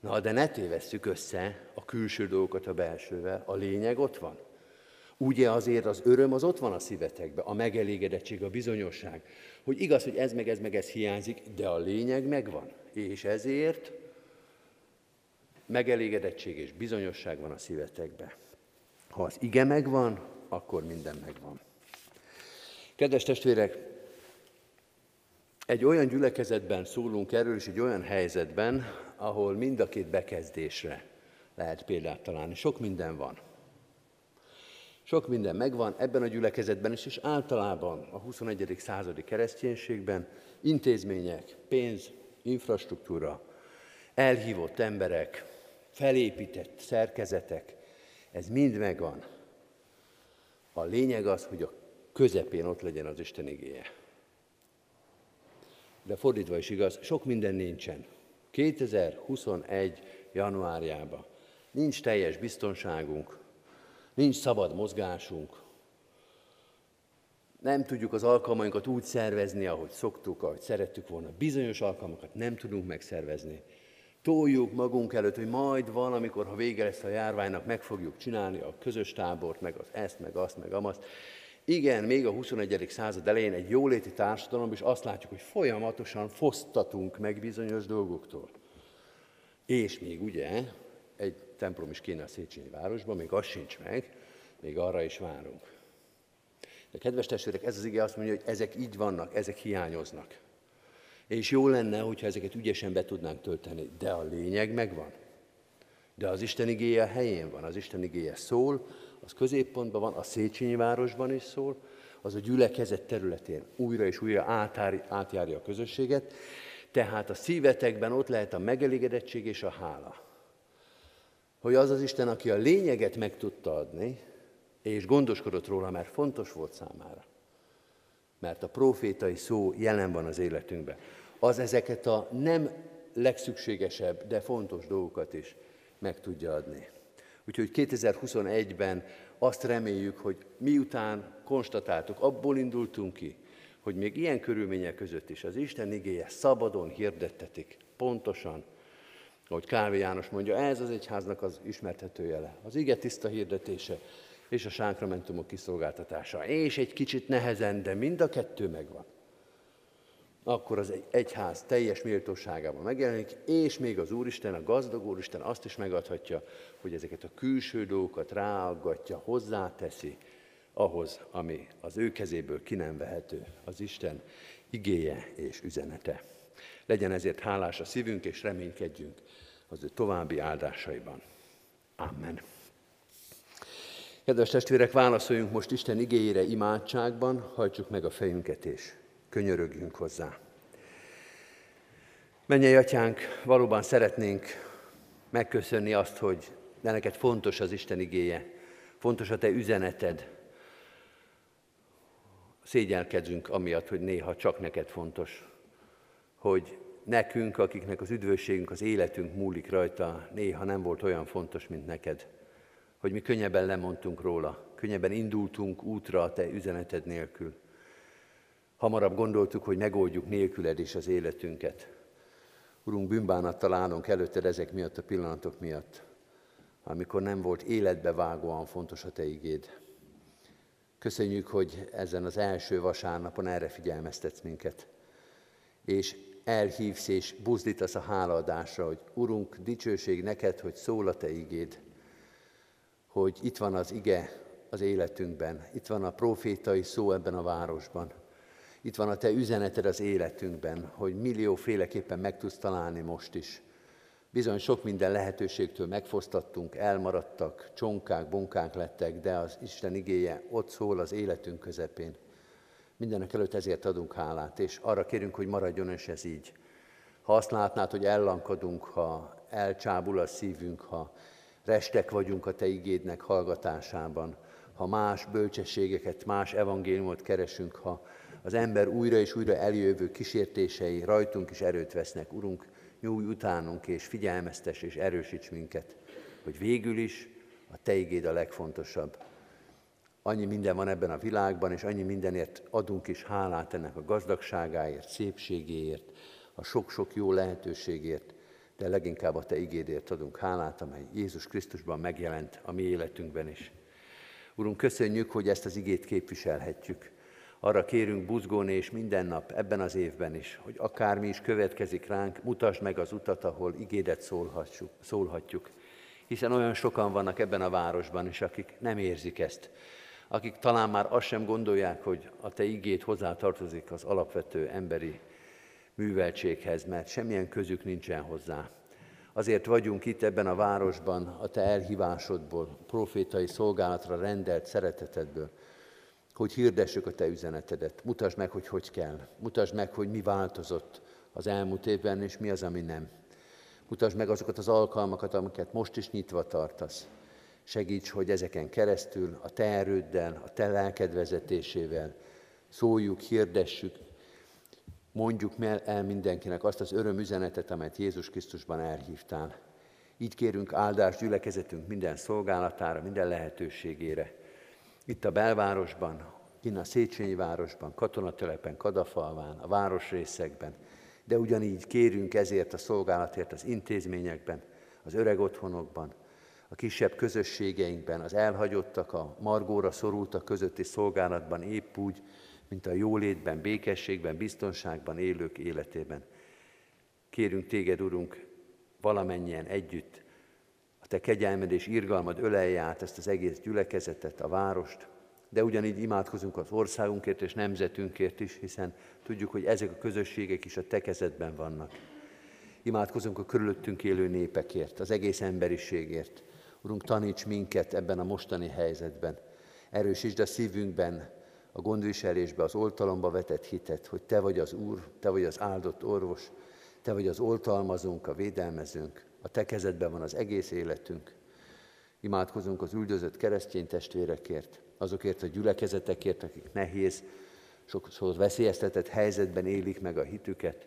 Na, de ne tévesszük össze a külső dolgokat a belsővel. A lényeg ott van. Ugye azért az öröm az ott van a szívetekben, a megelégedettség, a bizonyosság, hogy igaz, hogy ez meg ez meg ez hiányzik, de a lényeg megvan. És ezért megelégedettség és bizonyosság van a szívetekben. Ha az ige megvan, akkor minden megvan. Kedves testvérek, egy olyan gyülekezetben szólunk erről, és egy olyan helyzetben, ahol mind a két bekezdésre lehet példát találni. Sok minden van. Sok minden megvan ebben a gyülekezetben is, és általában a 21. századi kereszténységben intézmények, pénz, infrastruktúra, elhívott emberek, felépített szerkezetek, ez mind megvan. A lényeg az, hogy a közepén ott legyen az Isten igéje. De fordítva is igaz, sok minden nincsen. 2021. januárjában nincs teljes biztonságunk, nincs szabad mozgásunk, nem tudjuk az alkalmainkat úgy szervezni, ahogy szoktuk, ahogy szerettük volna. Bizonyos alkalmakat nem tudunk megszervezni. Toljuk magunk előtt, hogy majd valamikor, ha vége lesz a járványnak, meg fogjuk csinálni a közös tábort, meg az ezt, meg azt, meg amazt. Igen, még a 21. század elején egy jóléti társadalom, és azt látjuk, hogy folyamatosan fosztatunk meg bizonyos dolgoktól. És még ugye egy templom is kéne a Széchenyi városban, még az sincs meg, még arra is várunk. De kedves testvérek, ez az ige azt mondja, hogy ezek így vannak, ezek hiányoznak. És jó lenne, hogyha ezeket ügyesen be tudnánk tölteni, de a lényeg megvan. De az Isten igéje helyén van, az Isten igéje szól, az középpontban van, a Széchenyi városban is szól, az a gyülekezet területén újra és újra átár, átjárja a közösséget, tehát a szívetekben ott lehet a megelégedettség és a hála. Hogy az az Isten, aki a lényeget meg tudta adni, és gondoskodott róla, mert fontos volt számára. Mert a profétai szó jelen van az életünkben. Az ezeket a nem legszükségesebb, de fontos dolgokat is meg tudja adni. Úgyhogy 2021-ben azt reméljük, hogy miután konstatáltuk, abból indultunk ki, hogy még ilyen körülmények között is az Isten igéje szabadon hirdettetik, pontosan, ahogy Kávé János mondja, ez az egyháznak az ismerthető jele. Az ige tiszta hirdetése és a sánkramentumok kiszolgáltatása. És egy kicsit nehezen, de mind a kettő megvan akkor az egy egyház teljes méltóságában megjelenik, és még az Úristen, a gazdag Úristen azt is megadhatja, hogy ezeket a külső dolgokat ráaggatja, hozzáteszi ahhoz, ami az ő kezéből ki nem vehető, az Isten igéje és üzenete. Legyen ezért hálás a szívünk, és reménykedjünk az ő további áldásaiban. Amen. Kedves testvérek, válaszoljunk most Isten igéjére imádságban, hajtsuk meg a fejünket és könyörögjünk hozzá. Mennyei atyánk, valóban szeretnénk megköszönni azt, hogy de neked fontos az Isten igéje, fontos a te üzeneted. Szégyelkezünk amiatt, hogy néha csak neked fontos, hogy nekünk, akiknek az üdvösségünk, az életünk múlik rajta, néha nem volt olyan fontos, mint neked. Hogy mi könnyebben lemondtunk róla, könnyebben indultunk útra a te üzeneted nélkül. Hamarabb gondoltuk, hogy megoldjuk nélküled is az életünket. Urunk, bűnbánattal állunk előtted ezek miatt a pillanatok miatt, amikor nem volt életbe vágóan fontos a Te igéd. Köszönjük, hogy ezen az első vasárnapon erre figyelmeztetsz minket, és elhívsz és buzdítasz a hálaadásra, hogy Urunk, dicsőség neked, hogy szól a Te igéd, hogy itt van az ige az életünkben, itt van a profétai szó ebben a városban, itt van a Te üzeneted az életünkben, hogy millióféleképpen meg tudsz találni most is. Bizony sok minden lehetőségtől megfosztattunk, elmaradtak, csonkák, bonkák lettek, de az Isten igéje ott szól az életünk közepén. Mindenek előtt ezért adunk hálát, és arra kérünk, hogy maradjon is ez így. Ha azt látnád, hogy ellankadunk, ha elcsábul a szívünk, ha restek vagyunk a Te igédnek hallgatásában, ha más bölcsességeket, más evangéliumot keresünk, ha az ember újra és újra eljövő kísértései rajtunk is erőt vesznek. Urunk, nyújj utánunk és figyelmeztes és erősíts minket, hogy végül is a Te igéd a legfontosabb. Annyi minden van ebben a világban, és annyi mindenért adunk is hálát ennek a gazdagságáért, szépségéért, a sok-sok jó lehetőségért, de leginkább a Te igédért adunk hálát, amely Jézus Krisztusban megjelent a mi életünkben is. Urunk, köszönjük, hogy ezt az igét képviselhetjük. Arra kérünk buzgón és minden nap ebben az évben is, hogy akármi is következik ránk, mutasd meg az utat, ahol igédet szólhatjuk. Hiszen olyan sokan vannak ebben a városban is, akik nem érzik ezt. Akik talán már azt sem gondolják, hogy a te igét hozzátartozik az alapvető emberi műveltséghez, mert semmilyen közük nincsen hozzá. Azért vagyunk itt ebben a városban a te elhívásodból, profétai szolgálatra rendelt szeretetedből, hogy hirdessük a te üzenetedet. Mutasd meg, hogy hogy kell. Mutasd meg, hogy mi változott az elmúlt évben, és mi az, ami nem. Mutasd meg azokat az alkalmakat, amiket most is nyitva tartasz. Segíts, hogy ezeken keresztül a te erőddel, a te lelked szóljuk, hirdessük, mondjuk el mindenkinek azt az örömüzenetet, amelyet Jézus Krisztusban elhívtál. Így kérünk áldást gyülekezetünk minden szolgálatára, minden lehetőségére. Itt a belvárosban, innen a Széchenyi városban, katonatelepen, Kadafalván, a városrészekben, de ugyanígy kérünk ezért a szolgálatért az intézményekben, az öreg otthonokban, a kisebb közösségeinkben, az elhagyottak, a margóra szorultak közötti szolgálatban épp úgy, mint a jólétben, békességben, biztonságban élők életében. Kérünk téged, Urunk, valamennyien együtt, a te kegyelmed és irgalmad ölelje át ezt az egész gyülekezetet, a várost, de ugyanígy imádkozunk az országunkért és nemzetünkért is, hiszen tudjuk, hogy ezek a közösségek is a te kezedben vannak. Imádkozunk a körülöttünk élő népekért, az egész emberiségért. Urunk, taníts minket ebben a mostani helyzetben. Erősítsd a szívünkben a gondviselésbe, az oltalomba vetett hitet, hogy Te vagy az Úr, Te vagy az áldott orvos, Te vagy az oltalmazunk, a védelmezünk, a Te kezedben van az egész életünk. Imádkozunk az üldözött keresztény testvérekért, azokért a gyülekezetekért, akik nehéz, sokszor veszélyeztetett helyzetben élik meg a hitüket.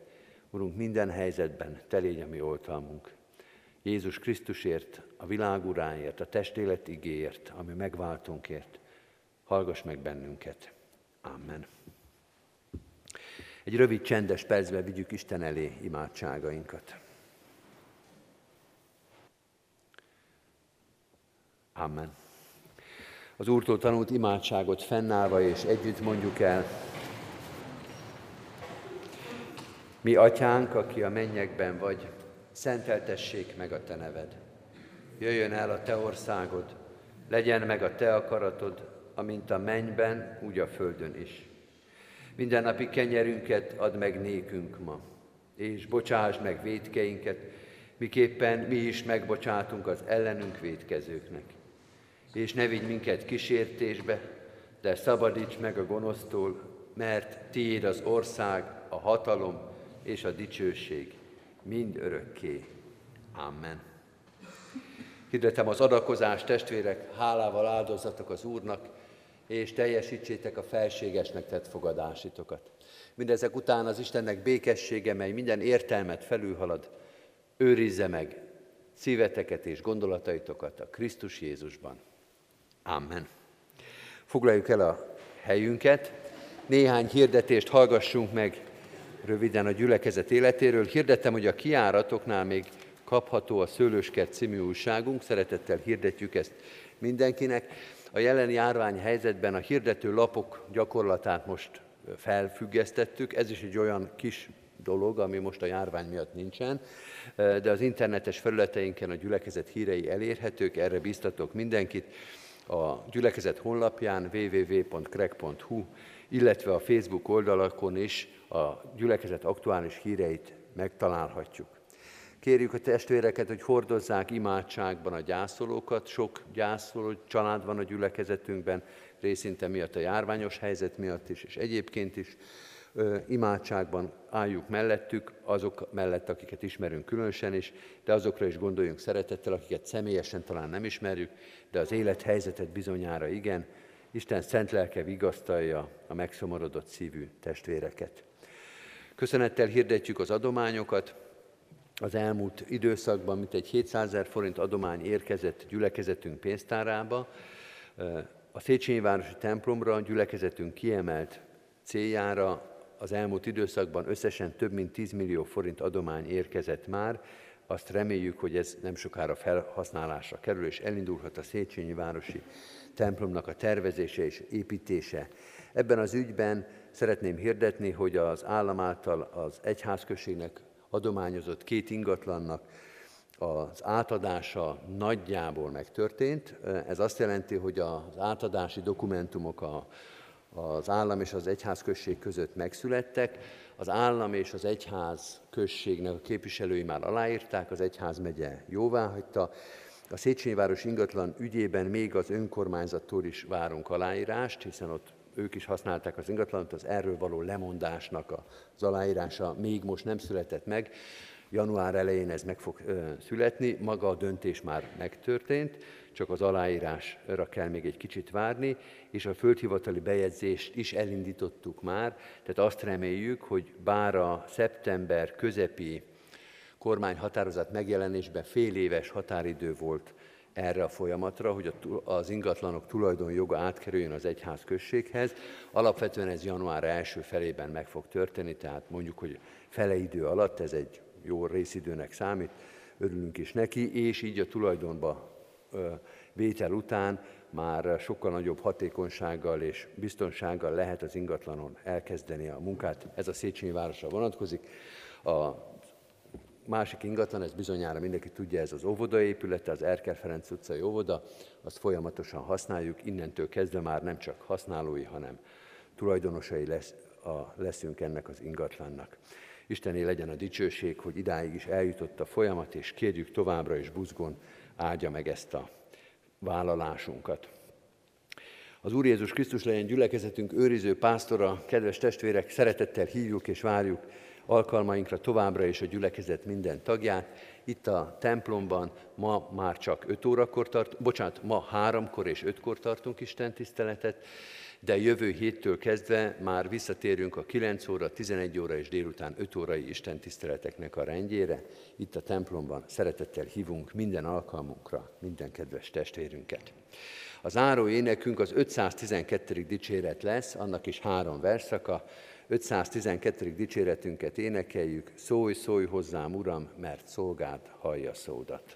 Urunk, minden helyzetben Te légy a mi oltalmunk. Jézus Krisztusért, a világ uráért, a testélet igéért, ami megváltunkért. Hallgass meg bennünket. Amen. Egy rövid, csendes percben vigyük Isten elé imádságainkat. Amen. Az Úrtól tanult imádságot fennállva és együtt mondjuk el. Mi, Atyánk, aki a mennyekben vagy, szenteltessék meg a Te neved. Jöjjön el a Te országod, legyen meg a Te akaratod, amint a mennyben, úgy a földön is. Mindennapi kenyerünket add meg nékünk ma, és bocsáss meg védkeinket, miképpen mi is megbocsátunk az ellenünk védkezőknek. És ne vigy minket kísértésbe, de szabadíts meg a gonosztól, mert tiéd az ország, a hatalom és a dicsőség mind örökké. Amen. Hirdetem az adakozást, testvérek, hálával áldozatok az Úrnak, és teljesítsétek a felségesnek tett fogadásitokat. Mindezek után az Istennek békessége, mely minden értelmet felülhalad, őrizze meg szíveteket és gondolataitokat a Krisztus Jézusban. Amen. Foglaljuk el a helyünket, néhány hirdetést hallgassunk meg röviden a gyülekezet életéről. Hirdettem, hogy a kiáratoknál még kapható a Szőlőskert című újságunk, szeretettel hirdetjük ezt mindenkinek. A jelen járvány helyzetben a hirdető lapok gyakorlatát most felfüggesztettük. Ez is egy olyan kis dolog, ami most a járvány miatt nincsen, de az internetes felületeinken a gyülekezet hírei elérhetők, erre biztatok mindenkit. A gyülekezet honlapján www.krek.hu, illetve a Facebook oldalakon is a gyülekezet aktuális híreit megtalálhatjuk. Kérjük a testvéreket, hogy hordozzák imádságban a gyászolókat. Sok gyászoló család van a gyülekezetünkben, részinte miatt a járványos helyzet miatt is, és egyébként is. Imádságban álljuk mellettük, azok mellett, akiket ismerünk különösen is, de azokra is gondoljunk szeretettel, akiket személyesen talán nem ismerjük, de az élethelyzetet bizonyára igen. Isten szent lelke vigasztalja a megszomorodott szívű testvéreket. Köszönettel hirdetjük az adományokat, az elmúlt időszakban mintegy 700 ezer forint adomány érkezett gyülekezetünk pénztárába. A Széchenyi Városi templomra a gyülekezetünk kiemelt céljára az elmúlt időszakban összesen több mint 10 millió forint adomány érkezett már, azt reméljük, hogy ez nem sokára felhasználásra kerül, és elindulhat a Széchenyi Városi templomnak a tervezése és építése. Ebben az ügyben szeretném hirdetni, hogy az állam által az egyházközségnek adományozott két ingatlannak az átadása nagyjából megtörtént. Ez azt jelenti, hogy az átadási dokumentumok a, az állam és az egyházközség között megszülettek. Az állam és az egyház községnek a képviselői már aláírták, az egyház megye jóvá hagyta. A Széchenyi város ingatlan ügyében még az önkormányzattól is várunk aláírást, hiszen ott ők is használták az ingatlanot, az erről való lemondásnak az aláírása még most nem született meg. Január elején ez meg fog születni, maga a döntés már megtörtént, csak az aláírásra kell még egy kicsit várni, és a földhivatali bejegyzést is elindítottuk már, tehát azt reméljük, hogy bár a szeptember közepi kormányhatározat megjelenésben fél éves határidő volt erre a folyamatra, hogy az ingatlanok tulajdonjoga átkerüljön az egyház községhez. Alapvetően ez január első felében meg fog történni, tehát mondjuk, hogy fele idő alatt, ez egy jó részidőnek számít, örülünk is neki, és így a tulajdonba vétel után már sokkal nagyobb hatékonysággal és biztonsággal lehet az ingatlanon elkezdeni a munkát. Ez a Széchenyi városra vonatkozik. A másik ingatlan, ez bizonyára mindenki tudja, ez az óvodaépülete, az Erkel Ferenc utcai óvoda, azt folyamatosan használjuk, innentől kezdve már nem csak használói, hanem tulajdonosai lesz, a, leszünk ennek az ingatlannak. Istené legyen a dicsőség, hogy idáig is eljutott a folyamat, és kérjük továbbra is buzgón áldja meg ezt a vállalásunkat. Az Úr Jézus Krisztus legyen gyülekezetünk őriző pásztora, kedves testvérek, szeretettel hívjuk és várjuk alkalmainkra továbbra is a gyülekezet minden tagját. Itt a templomban ma már csak 5 órakor tart, bocsánat, ma 3-kor és 5-kor tartunk Isten tiszteletet, de jövő héttől kezdve már visszatérünk a 9 óra, 11 óra és délután 5 órai Isten tiszteleteknek a rendjére. Itt a templomban szeretettel hívunk minden alkalmunkra minden kedves testvérünket. Az áró énekünk az 512. dicséret lesz, annak is három verszaka. 512. dicséretünket énekeljük, szólj, szólj hozzám, Uram, mert szolgád hallja szódat.